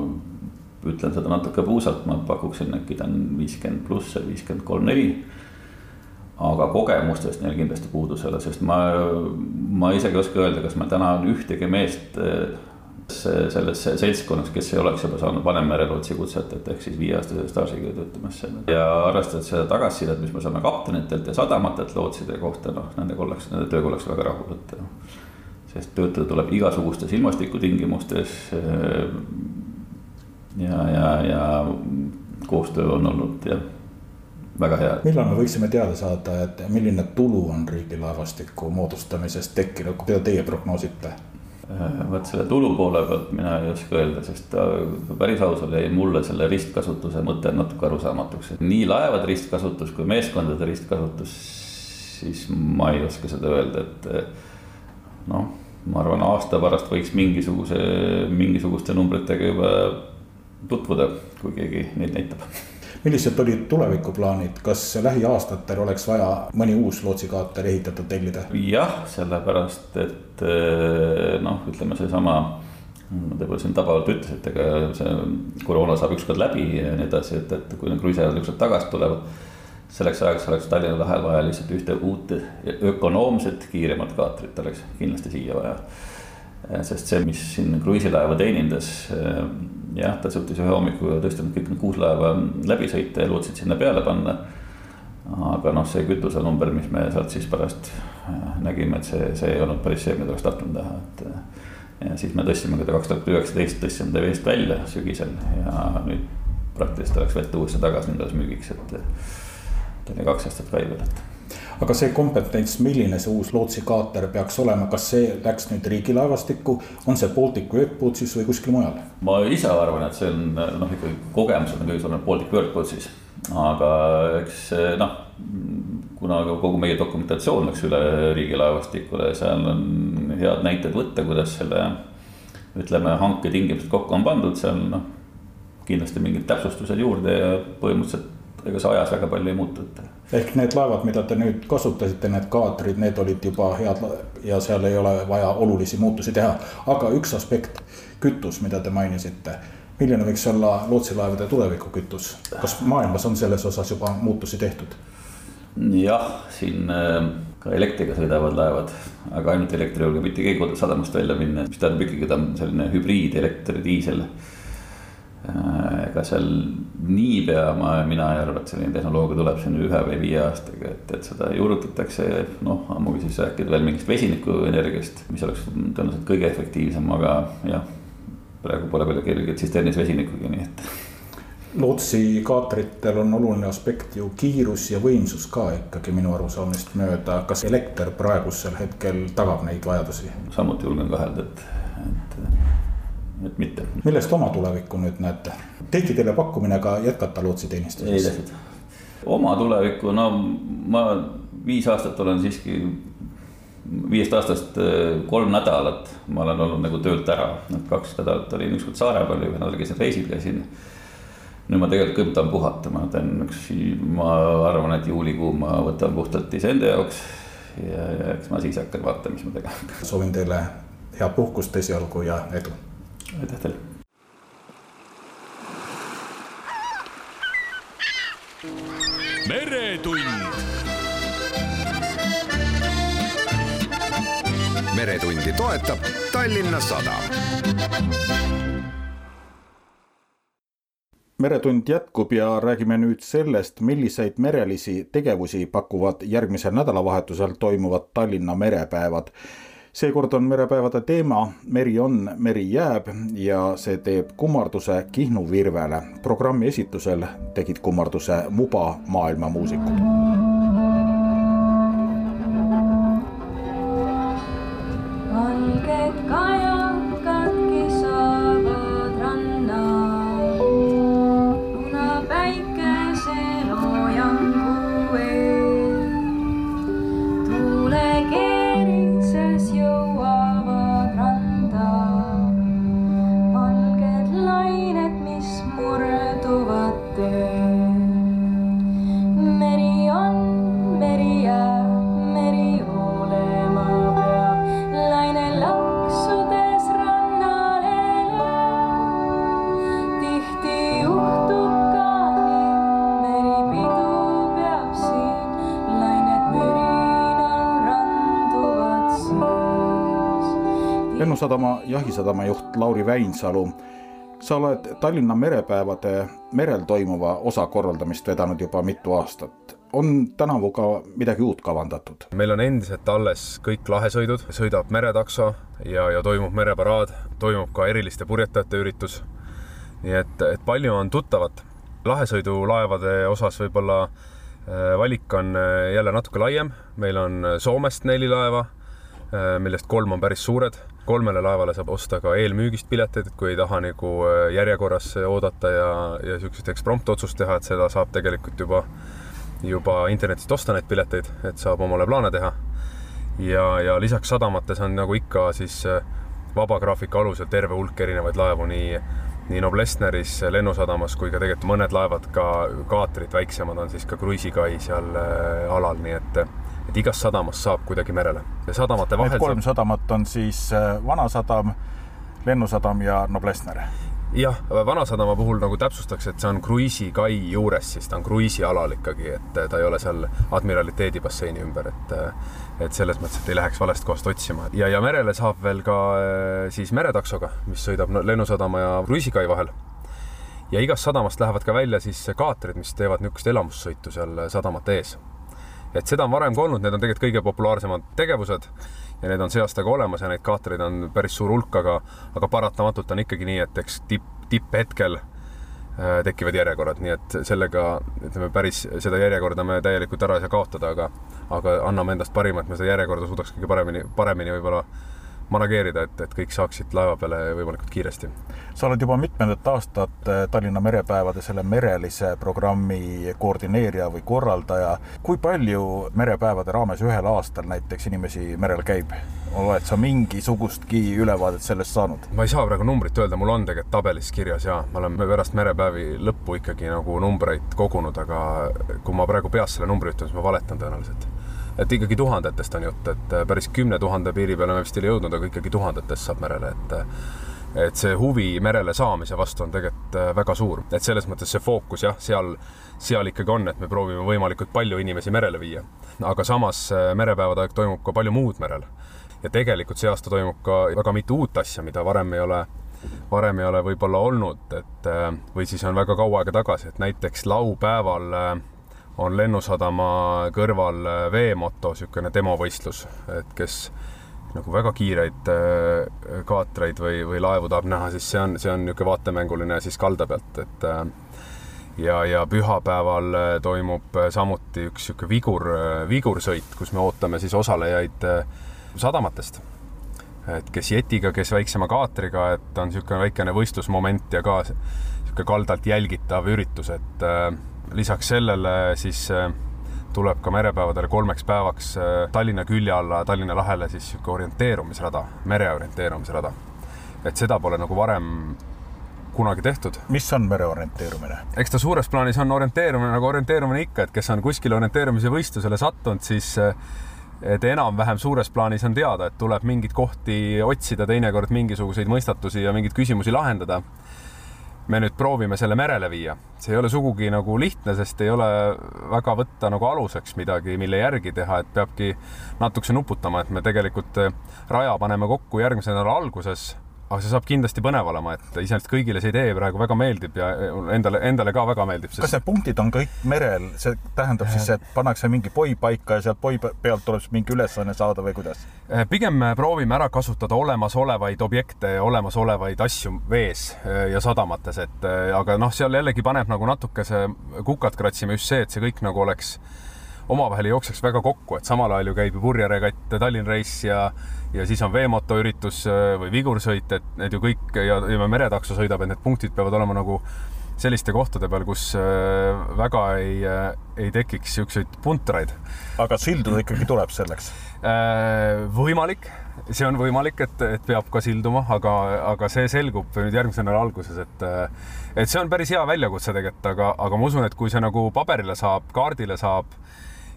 ütlen seda natuke puusalt, ma pakuksin äkki ta on viiskümmend pluss, viiskümmend kolm, neli. aga kogemustest neil kindlasti puudus ei ole, sest ma, ma isegi ei oska öelda, kas meil täna ühtegi meest äh, selles seltskonnas, kes ei oleks juba saanud vanemmerelootsi kutset, et ehk siis viieaastase staažiga töötamas seal. ja arvestades seda tagasisidet, mis me saame kaptenitelt ja sadamatelt lootside kohta, noh nendega ollakse, nende tööga ollakse väga rahul, et sest töötada tuleb igasugustes ilmastikutingimustes. Äh, ja, ja, ja koostöö on olnud jah, väga hea.
millal me võiksime teada saada, et milline tulu on riigilaevastiku moodustamisest tekkinud, mida teie prognoosite?
Äh, vot selle tulu poole pealt mina ei oska öelda, sest päris ausalt jäi mulle selle ristkasutuse mõte natuke arusaamatuks, et nii laevade ristkasutus kui meeskondade ristkasutus. siis ma ei oska seda öelda, et noh ma arvan, aasta pärast võiks mingisuguse, mingisuguste numbritega juba tutvuda, kui keegi neid näitab.
millised olid tulevikuplaanid, kas lähiaastatel oleks vaja mõni uus lootsikaater ehitada, tellida?
jah, sellepärast et eh, noh, ütleme seesama võib-olla siin tabavalt ütles, et ega see koroona saab ükskord läbi ja nii edasi, et, et kui need kruiisiajad ükskord tagasi tulevad. Selleks ajaks oleks Tallinna lahel vaja lihtsalt ühte uut ökonoomset, kiiremat kaatrit oleks kindlasti siia vaja. sest see, mis siin kruiisilaeva teenindas, jah, ta suutis ühe hommiku tõesti kõik need kuus laeva läbi sõita ja lootsid sinna peale panna aga noh, see kütusenumber, mis me sealt siis pärast nägime, et see, see ei olnud päris see, mida oleks tahtnud näha, et ja siis me tõstsime ta kaks tuhat üheksateist tõstsime ta veest välja sügisel ja nüüd praktiliselt läks vett uuesti tagasi alles müügiks, et. Ta oli kaks aastat käivel, et.
aga see kompetents, milline see uus lootsikaater peaks olema, kas see läks nüüd riigilaevastikku, on see Baltic Workboatsis või kuskil mujal?
ma ise arvan, et see on noh, ikkagi kogemus on kõige suurem Baltic Workboatsis, aga eks noh kuna kogu meie dokumentatsioon läks üle riigilaevastikule, seal on head näited võtta, kuidas selle. ütleme, hanke tingimused kokku on pandud, seal noh, kindlasti mingid täpsustused juurde ja põhimõtteliselt ega see ajas väga palju ei muutu, et.
ehk need laevad, mida te nüüd kasutasite, need kaatrid, need olid juba head ja seal ei ole vaja olulisi muutusi teha. aga üks aspekt, kütus, mida te mainisite milline võiks olla lootsilaevade tulevikukütus, kas maailmas on selles osas juba muutusi tehtud?
jah, siin äh, ka elektriga sõidavad laevad, aga ainult elektri juurde mitte keegi sadamast välja minna, mis tähendab ikkagi, ta on selline hübriid, elekter, diisel. Äh, ega seal niipea ma, mina ei arva, et selline tehnoloogia tuleb siin ühe või viie aastaga, et, et seda juurutatakse. noh, ammugi siis rääkida veel mingist vesinikuenergiast, mis oleks tõenäoliselt kõige efektiivsem, aga jah. praegu pole veel kellelgi tsisternis vesinikugi, nii et
lootsi kaatritel on oluline aspekt ju kiirus ja võimsus ka ikkagi minu arusaamist mööda. kas elekter praegusel hetkel tagab neid vajadusi?
samuti julgen kahelda, et, et, et mitte.
millest oma tulevikku nüüd näete? tehti teile pakkumine ka jätkata lootsiteenistuses?
ei tehtud. oma tulevikku, no ma viis aastat olen siiski viiest aastast äh, kolm nädalat ma olen olnud nagu töölt ära, et kaks nädalat olin ükskord Saaremaal ja ühe nädala käisin reisil, käisin nüüd ma tegelikult kõmtan puhata, ma teen üks, ma arvan, et juulikuu ma võtan puhtalt iseenda jaoks. ja, ja eks ma siis hakkan vaatama, mis ma tegema hakkan.
soovin teile head puhkust esialgu ja edu.
Aitäh teile.
meretund. meretundi toetab Tallinna Sadam
meretund jätkub ja räägime nüüd sellest, milliseid merelisi tegevusi pakuvad järgmisel nädalavahetusel toimuvad Tallinna merepäevad. Seekord on merepäevade teema Meri on, meri jääb ja see teeb kummarduse Kihnu virvele. programmi esitusel tegid kummarduse Muba maailmamuusikud Lennusadama jahisadama juht Lauri Väinsalu. sa oled Tallinna merepäevade merel toimuva osa korraldamist vedanud juba mitu aastat. on tänavu ka midagi uut kavandatud?
meil on endiselt alles kõik lahesõidud, sõidab meretakso ja, ja toimub mereparaad, toimub ka eriliste purjetajate üritus. nii et, et palju on tuttavat. lahesõidulaevade osas võib-olla äh, valik on äh, jälle natuke laiem, meil on Soomest neli laeva, äh, millest kolm on päris suured kolmele laevale saab osta ka eelmüügist pileteid, et kui ei taha nagu äh, järjekorras oodata ja, ja niisugust eksprompt-otsust teha, et seda saab tegelikult juba, juba internetist osta neid pileteid, et saab omale plaane teha. ja, ja lisaks sadamates on nagu ikka siis äh, vaba graafiku alusel terve hulk erinevaid laevu, nii, nii Noblessneris lennusadamas kui ka tegelikult mõned laevad, ka kaatrid, väiksemad on siis ka kruiisikai seal äh, alal, nii et et igast sadamast saab kuidagi merele ja sadamate vahel.
Need kolm saab... sadamat on siis äh, Vanasadam,
Lennusadam ja Noblessner
jah, Vanasadama puhul nagu täpsustaks, et see on kruiisikai juures, siis ta on kruiisialal ikkagi, et ta ei ole seal admiraliteedi basseini ümber, et et selles mõttes, et ei läheks valest kohast otsima ja, ja merele saab veel ka siis meretaksoga, mis sõidab Lennusadama ja kruiisikai vahel. ja igast sadamast lähevad ka välja siis kaatrid, mis teevad niisugust elamussõitu seal sadamate ees. Et seda on varem ka olnud, need on tegelikult kõige populaarsemad tegevused ja need on see aasta ka olemas ja neid kaatreid on päris suur hulk, aga, aga paratamatult on ikkagi nii, et eks tipp, tipphetkel äh, tekivad järjekorrad, nii et sellega ütleme päris seda järjekorda me täielikult ära ei saa kaotada, aga, aga anname endast parima, et me seda järjekorda suudaks kõige paremini, paremini võib-olla manageerida, et, et kõik saaksid laeva peale võimalikult kiiresti.
sa oled juba mitmendat aastat eh, Tallinna merepäevade selle merelise programmi koordineerija või korraldaja. kui palju merepäevade raames ühel aastal näiteks inimesi merel käib? oled sa mingisugustki ülevaadet sellest saanud?
ma ei saa praegu numbrit öelda, mul on tegelikult tabelis kirjas ja me oleme pärast merepäevi lõppu ikkagi nagu numbreid kogunud, aga kui ma praegu peast selle numbri ütlen, siis ma valetan tõenäoliselt et ikkagi tuhandetest on jutt, et äh, päris kümne tuhande piiri peale me vist ei jõudnud, aga ikkagi tuhandetest saab merele, et äh, et see huvi merele saamise vastu on tegelikult äh, väga suur, et selles mõttes see fookus jah, seal, seal ikkagi on, et me proovime võimalikult palju inimesi merele viia. aga samas merepäevade aeg toimub ka palju muud merel. ja tegelikult see aasta toimub ka väga mitu uut asja, mida varem ei ole varem ei ole võib-olla olnud, et või siis on väga kaua aega tagasi, et näiteks laupäeval on Lennusadama kõrval äh, veemoto niisugune demovõistlus, et kes nagu väga kiireid äh, kaatreid või, või laevu tahab näha, siis see on, see on niisugune vaatemänguline siis kalda pealt, et äh, ja, ja pühapäeval toimub samuti üks niisugune vigur, vigursõit, kus me ootame siis osalejaid sadamatest. et kes jetiga, kes väiksema kaatriga, et on niisugune väikene võistlusmoment ja ka niisugune kaldalt jälgitav üritus, et lisaks sellele siis äh, tuleb ka merepäevadele kolmeks päevaks äh, Tallinna külje alla, Tallinna lahele siis niisugune orienteerumisrada, mere orienteerumisrada. et seda pole nagu varem kunagi tehtud.
mis on mere orienteerumine?
eks ta suures plaanis on orienteerumine nagu orienteerumine ikka, et kes on kuskile orienteerumise võistlusele sattunud, siis äh, et enam-vähem suures plaanis on teada, et tuleb mingeid kohti otsida, teinekord mingisuguseid mõistatusi ja mingeid küsimusi lahendada me nüüd proovime selle merele viia. see ei ole sugugi nagu lihtne, sest ei ole väga võtta nagu aluseks midagi, mille järgi teha, et peabki natukese nuputama, et me tegelikult raja paneme kokku järgmise nädala alguses aga see saab kindlasti põnev olema, et iseenesest kõigile see idee praegu väga meeldib ja endale, endale ka väga meeldib
sest.... kas need punktid on kõik merel, see tähendab siis, et pannakse mingi poi paika ja sealt poi pealt tuleb siis mingi ülesanne saada või kuidas?
Eh, pigem me proovime ära kasutada olemasolevaid objekte, olemasolevaid asju vees eh, ja sadamates, et eh, aga noh, seal jällegi paneb nagu natukese kukad kratsima just see, et see kõik nagu oleks omavahel ei jookseks väga kokku, et samal ajal ju käib ju purjeregatt Tallinn Race ja ja siis on veemotoüritus äh, või vigursõit, et need ju kõik ja, ja meretakso sõidab, et need punktid peavad olema nagu selliste kohtade peal, kus äh, väga ei, äh, ei tekiks niisuguseid puntraid.
aga silduda ikkagi tuleb selleks?
võimalik, see on võimalik, et, et peab ka silduma, aga, aga see selgub nüüd järgmise nädala alguses, et et see on päris hea väljakutse tegelikult, aga, aga ma usun, et kui see nagu paberile saab, kaardile saab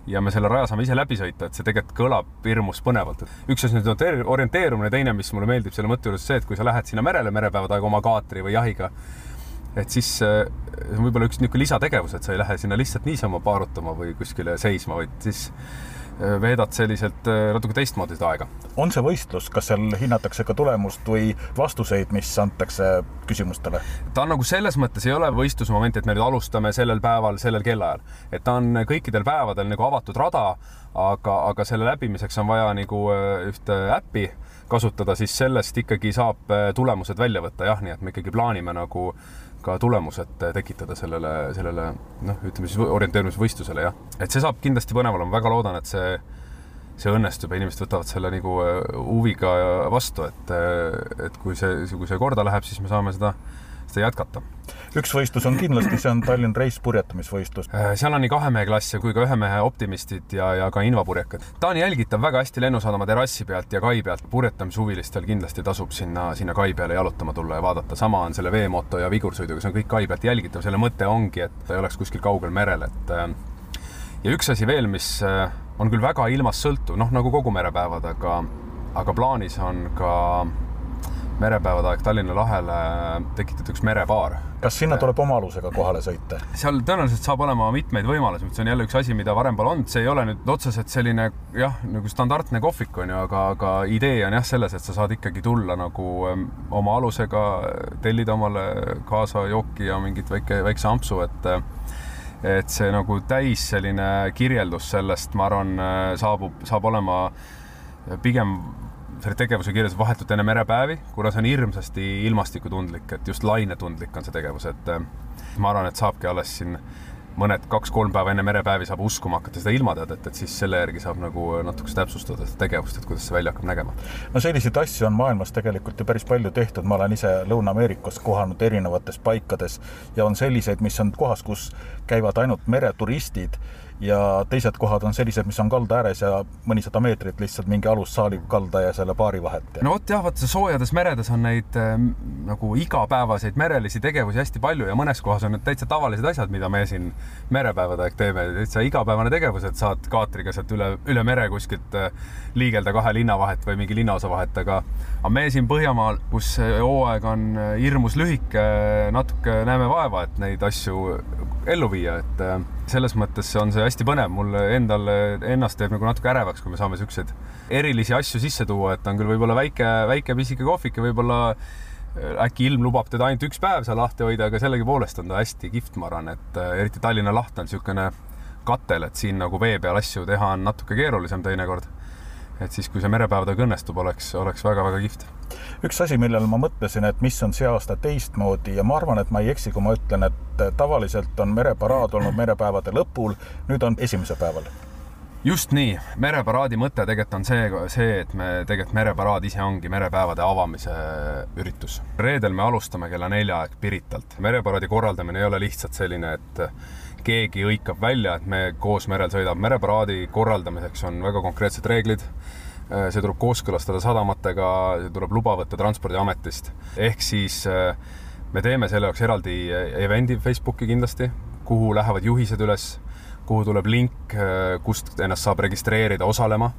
ja me selle raja saame ise läbi sõita, et see tegelikult kõlab hirmus põnevalt. üks asi on orienteerumine, teine, mis mulle meeldib selle mõtte juures, see, et kui sa lähed sinna merele merepäevade aega oma kaatri või jahiga, et siis äh, see on võib-olla üks niisugune lisategevus, et sa ei lähe sinna lihtsalt niisama paarutama või kuskile seisma, vaid siis veedad selliselt äh, natuke teistmoodi seda aega.
on see võistlus, kas seal hinnatakse ka tulemust või vastuseid, mis antakse küsimustele?
ta on nagu selles mõttes ei ole võistlusmoment, et me nüüd alustame sellel päeval, sellel kellaajal, et ta on kõikidel päevadel nagu avatud rada, aga, aga selle läbimiseks on vaja nagu äh, ühte äppi kasutada, siis sellest ikkagi saab tulemused välja võtta, jah, nii et me ikkagi plaanime nagu ka tulemused tekitada sellele, sellele noh, ütleme siis orienteerumisvõistlusele jah. et see saab kindlasti põnev olema, väga loodan, et see, see õnnestub ja inimesed võtavad selle nagu äh, huviga vastu, et, et kui see, kui see korda läheb, siis me saame seda seda jätkata.
üks võistlus on kindlasti, see on Tallinn Race purjetamisvõistlus.
Äh, seal on nii kahe mehe klasse kui ka ühe mehe optimistid ja, ja ka invapurjekad. ta on jälgitav väga hästi Lennusadama terrassi pealt ja kai pealt. purjetamishuvilistel kindlasti tasub sinna, sinna kai peale jalutama tulla ja vaadata. sama on selle veemoto ja vigursõiduga, see on kõik kai pealt jälgitav. selle mõte ongi, et ta ei oleks kuskil kaugel merel, et äh, ja üks asi veel, mis äh, on küll väga ilmast sõltuv, noh nagu kogu merepäevad, aga, aga plaanis on ka merepäevade aeg Tallinna lahele tekitati üks merepaar.
kas sinna tuleb oma alusega kohale sõita?
seal tõenäoliselt saab olema mitmeid võimalusi, see on jälle üks asi, mida varem pole olnud, see ei ole nüüd otseselt selline jah, nagu standardne kohvik on ju, aga, aga idee on jah selles, et sa saad ikkagi tulla nagu oma alusega, tellida omale kaasa jooki ja mingit väike, väikse ampsu, et et see nagu täis selline kirjeldus sellest, ma arvan, saabub, saab olema pigem selle tegevuse kirjeldas vahetult enne merepäevi, kuna see on hirmsasti ilmastikutundlik, et just lainetundlik on see tegevus, et äh, ma arvan, et saabki alles siin mõned kaks-kolm päeva enne merepäevi saab uskuma hakata seda ilmateadet, et siis selle järgi saab nagu natukese täpsustada seda tegevust, et kuidas see välja hakkab nägema.
no selliseid asju on maailmas tegelikult ju päris palju tehtud, ma olen ise Lõuna-Ameerikas kohanud erinevates paikades ja on selliseid, mis on kohas, kus käivad ainult mereturistid ja teised kohad on sellised, mis on kalda ääres ja mõnisada meetrit lihtsalt mingi alussaali kalda ja selle baari vahet.
no vot jah, vot soojades meredes on neid äh, nagu igapäevaseid merelisi tegevusi hästi palju ja mõnes kohas on need täitsa tavalised asjad, mida me siin merepäevade aeg teeme, täitsa igapäevane tegevus, et saad kaatriga sealt üle, üle mere kuskilt äh, liigelda kahe linna vahet või mingi linnaosa vahet, aga aga me siin Põhjamaal, kus hooaeg on äh, hirmus lühike, natuke näeme vaeva, et neid asju ellu viia, et äh, selles mõttes on see hästi põnev, mulle endal, ennast teeb nagu natuke ärevaks, kui me saame siukseid erilisi asju sisse tuua, et on küll võib-olla väike, väike pisike kohvik ja võib-olla äh, äkki ilm lubab teda ainult üks päev seal lahti hoida, aga sellegipoolest on ta hästi kihvt, ma arvan, et äh, eriti Tallinna laht on niisugune katel, et siin nagu vee peal asju teha on natuke keerulisem teinekord. Et siis, kui see merepäevadega õnnestub, oleks, oleks väga-väga kihvt
üks asi, millele ma mõtlesin, et mis on see aasta teistmoodi ja ma arvan, et ma ei eksi, kui ma ütlen, et tavaliselt on mereparaad olnud merepäevade lõpul, nüüd on esimesel päeval
just nii, mereparaadi mõte tegelikult on see, see, et me tegelikult mereparaad ise ongi merepäevade avamise üritus. reedel me alustame kella nelja aeg Piritalt. mereparaadi korraldamine ei ole lihtsalt selline, et keegi hõikab välja, et me koos merel sõidame. mereparaadi korraldamiseks on väga konkreetsed reeglid Äh, see tuleb kooskõlastada sadamatega, tuleb luba võtta Transpordiametist. ehk siis äh, me teeme selle jaoks eraldi äh, event'i Facebooki kindlasti, kuhu lähevad juhised üles, kuhu tuleb link, kust ennast saab registreerida osalema.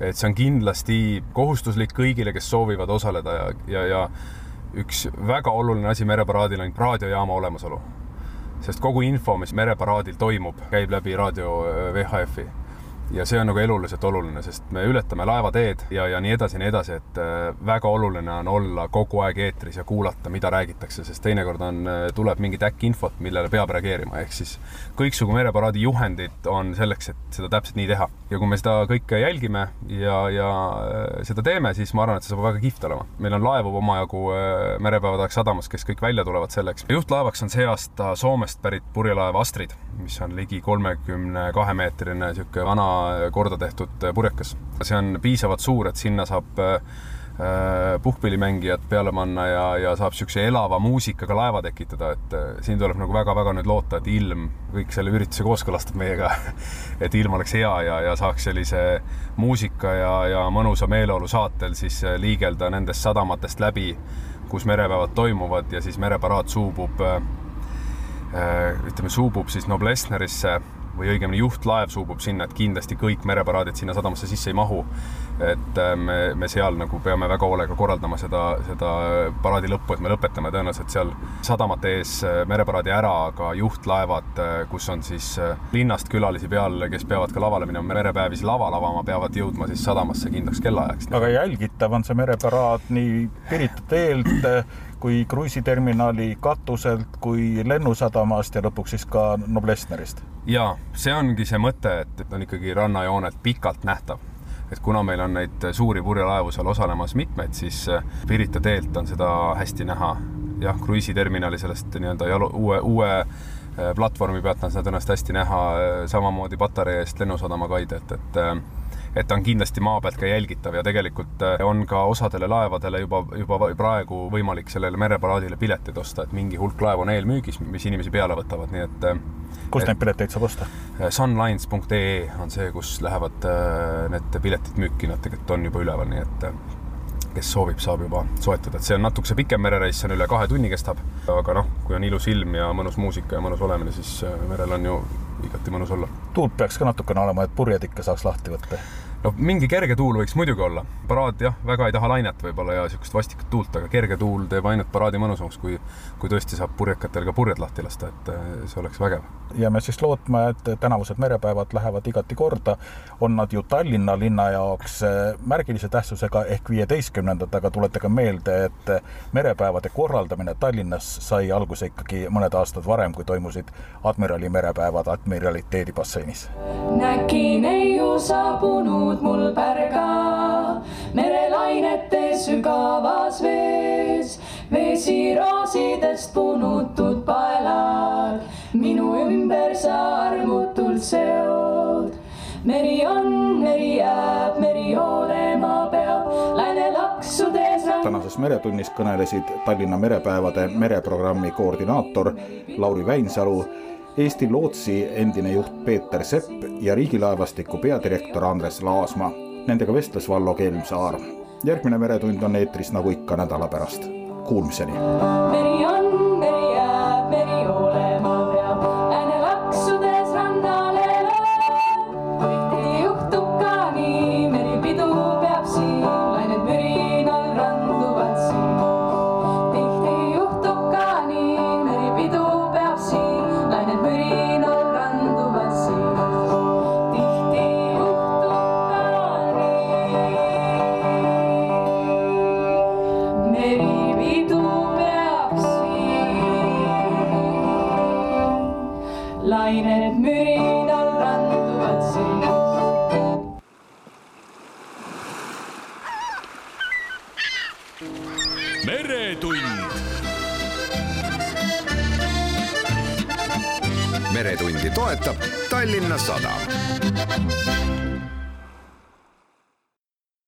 et see on kindlasti kohustuslik kõigile, kes soovivad osaleda ja, ja, ja üks väga oluline asi mereparaadil on raadiojaama olemasolu. Sest kogu info, mis mereparaadil toimub, käib läbi raadio VHF-i ja see on nagu eluliselt oluline, sest me ületame laevateed ja, ja nii edasi ja nii edasi, et äh, väga oluline on olla kogu aeg eetris ja kuulata, mida räägitakse, sest teinekord on, äh, tuleb mingit äkkinfot, millele peab reageerima, ehk siis kõiksugu mereparaadi juhendid on selleks, et seda täpselt nii teha. ja kui me seda kõike jälgime ja, ja äh, seda teeme, siis ma arvan, et see saab väga kihvt olema. meil on laevu omajagu merepäevade aeg sadamas, kes kõik välja tulevad selleks. juhtlaevaks on see aasta Soomest pärit purjelaev Astrid, mis on ligi kolmekümne kahe meetrine niisugune vana korda tehtud purjekas. see on piisavalt suur, et sinna saab äh, puhkpillimängijad peale panna ja, ja saab niisuguse elava muusikaga laeva tekitada, et äh, siin tuleb nagu väga-väga nüüd loota, et ilm kõik selle ürituse kooskõlastab meiega et ilm oleks hea ja, ja saaks sellise muusika ja, ja mõnusa meeleolu saatel siis äh, liigelda nendest sadamatest läbi, kus merepäevad toimuvad ja siis mereparaad suubub ütleme, suubub siis Noblessnerisse või õigemini juhtlaev suubub sinna, et kindlasti kõik mereparaadid sinna sadamasse sisse ei mahu. et äh, me, me seal nagu peame väga hoolega korraldama seda, seda paraadi lõppu, et me lõpetame tõenäoliselt seal sadamate ees äh, mereparaadi ära, aga juhtlaevad, äh, kus on siis linnast külalisi peal, kes peavad ka lavale minema, merepäevi siis laval avama, peavad jõudma siis sadamasse kindlaks kellaajaks.
aga jälgitav on see mereparaad nii Pirita teelt kui kruiisiterminali katuselt kui lennusadamast ja lõpuks siis ka Noblessnerist
ja see ongi see mõte, et, et on ikkagi rannajoonelt pikalt nähtav. et kuna meil on neid suuri purjelaevu seal osalemas mitmeid, siis äh, Pirita teelt on seda hästi näha. jah, kruiisiterminali sellest nii-öelda jalu, uue, uue äh, platvormi pealt on seda tõenäoliselt hästi näha, äh, samamoodi Patarei eest Lennusadama kaid, et, et et ta on kindlasti maa pealt ka jälgitav ja tegelikult on ka osadele laevadele juba, juba praegu võimalik sellele mereparaadile pileteid osta, et mingi hulk laevu on eelmüügis, mis inimesi peale võtavad, nii et
kust neid pileteid saab osta?
Äh, Sunlines.ee on see, kus lähevad äh, need piletid müüki, nad tegelikult on juba üleval, nii et äh, kes soovib, saab juba soetada, et see on natukese pikem merereis, see on üle kahe tunni kestab, aga noh, kui on ilus ilm ja mõnus muusika ja mõnus olemine, siis merel on ju igati mõnus olla.
tuult peaks ka natukene olema, et purjed ikka saaks lahti võtta?
No mingi kerge tuul võiks muidugi olla, paraad jah, väga ei taha lainet võib-olla ja niisugust vastikut tuult, aga kerge tuul teeb ainult paraadi mõnusamaks, kui, kui tõesti saab purjekatel ka purjed lahti lasta, et äh, see oleks vägev.
ja me siis lootme, et tänavused merepäevad lähevad igati korda. on nad ju Tallinna linna jaoks äh, märgilise tähtsusega ehk viieteistkümnendad, aga tuletage meelde, et merepäevade korraldamine Tallinnas sai alguse ikkagi mõned aastad varem, kui toimusid admirali merepäevad admiraliteedi basseinis.
näki neiu saabunud mul pärga. Merelainete sügavas vees, vesiroosidest punutud paelad. Minu ümber sa armutult seod. meri on, meri jääb, meri olema peab, lääne laksudes
tänases Meretunnis kõnelesid Tallinna merepäevade mereprogrammi koordinaator Lauri Väinsalu Eesti Lootsi endine juht Peeter Sepp ja Riigilaevastiku peadirektor Andres Laasma. Nendega vestles Vallo Kelmsaar. järgmine Meretund on eetris nagu ikka nädala pärast. Kuulmiseni.
Toetab Tallinna Sadam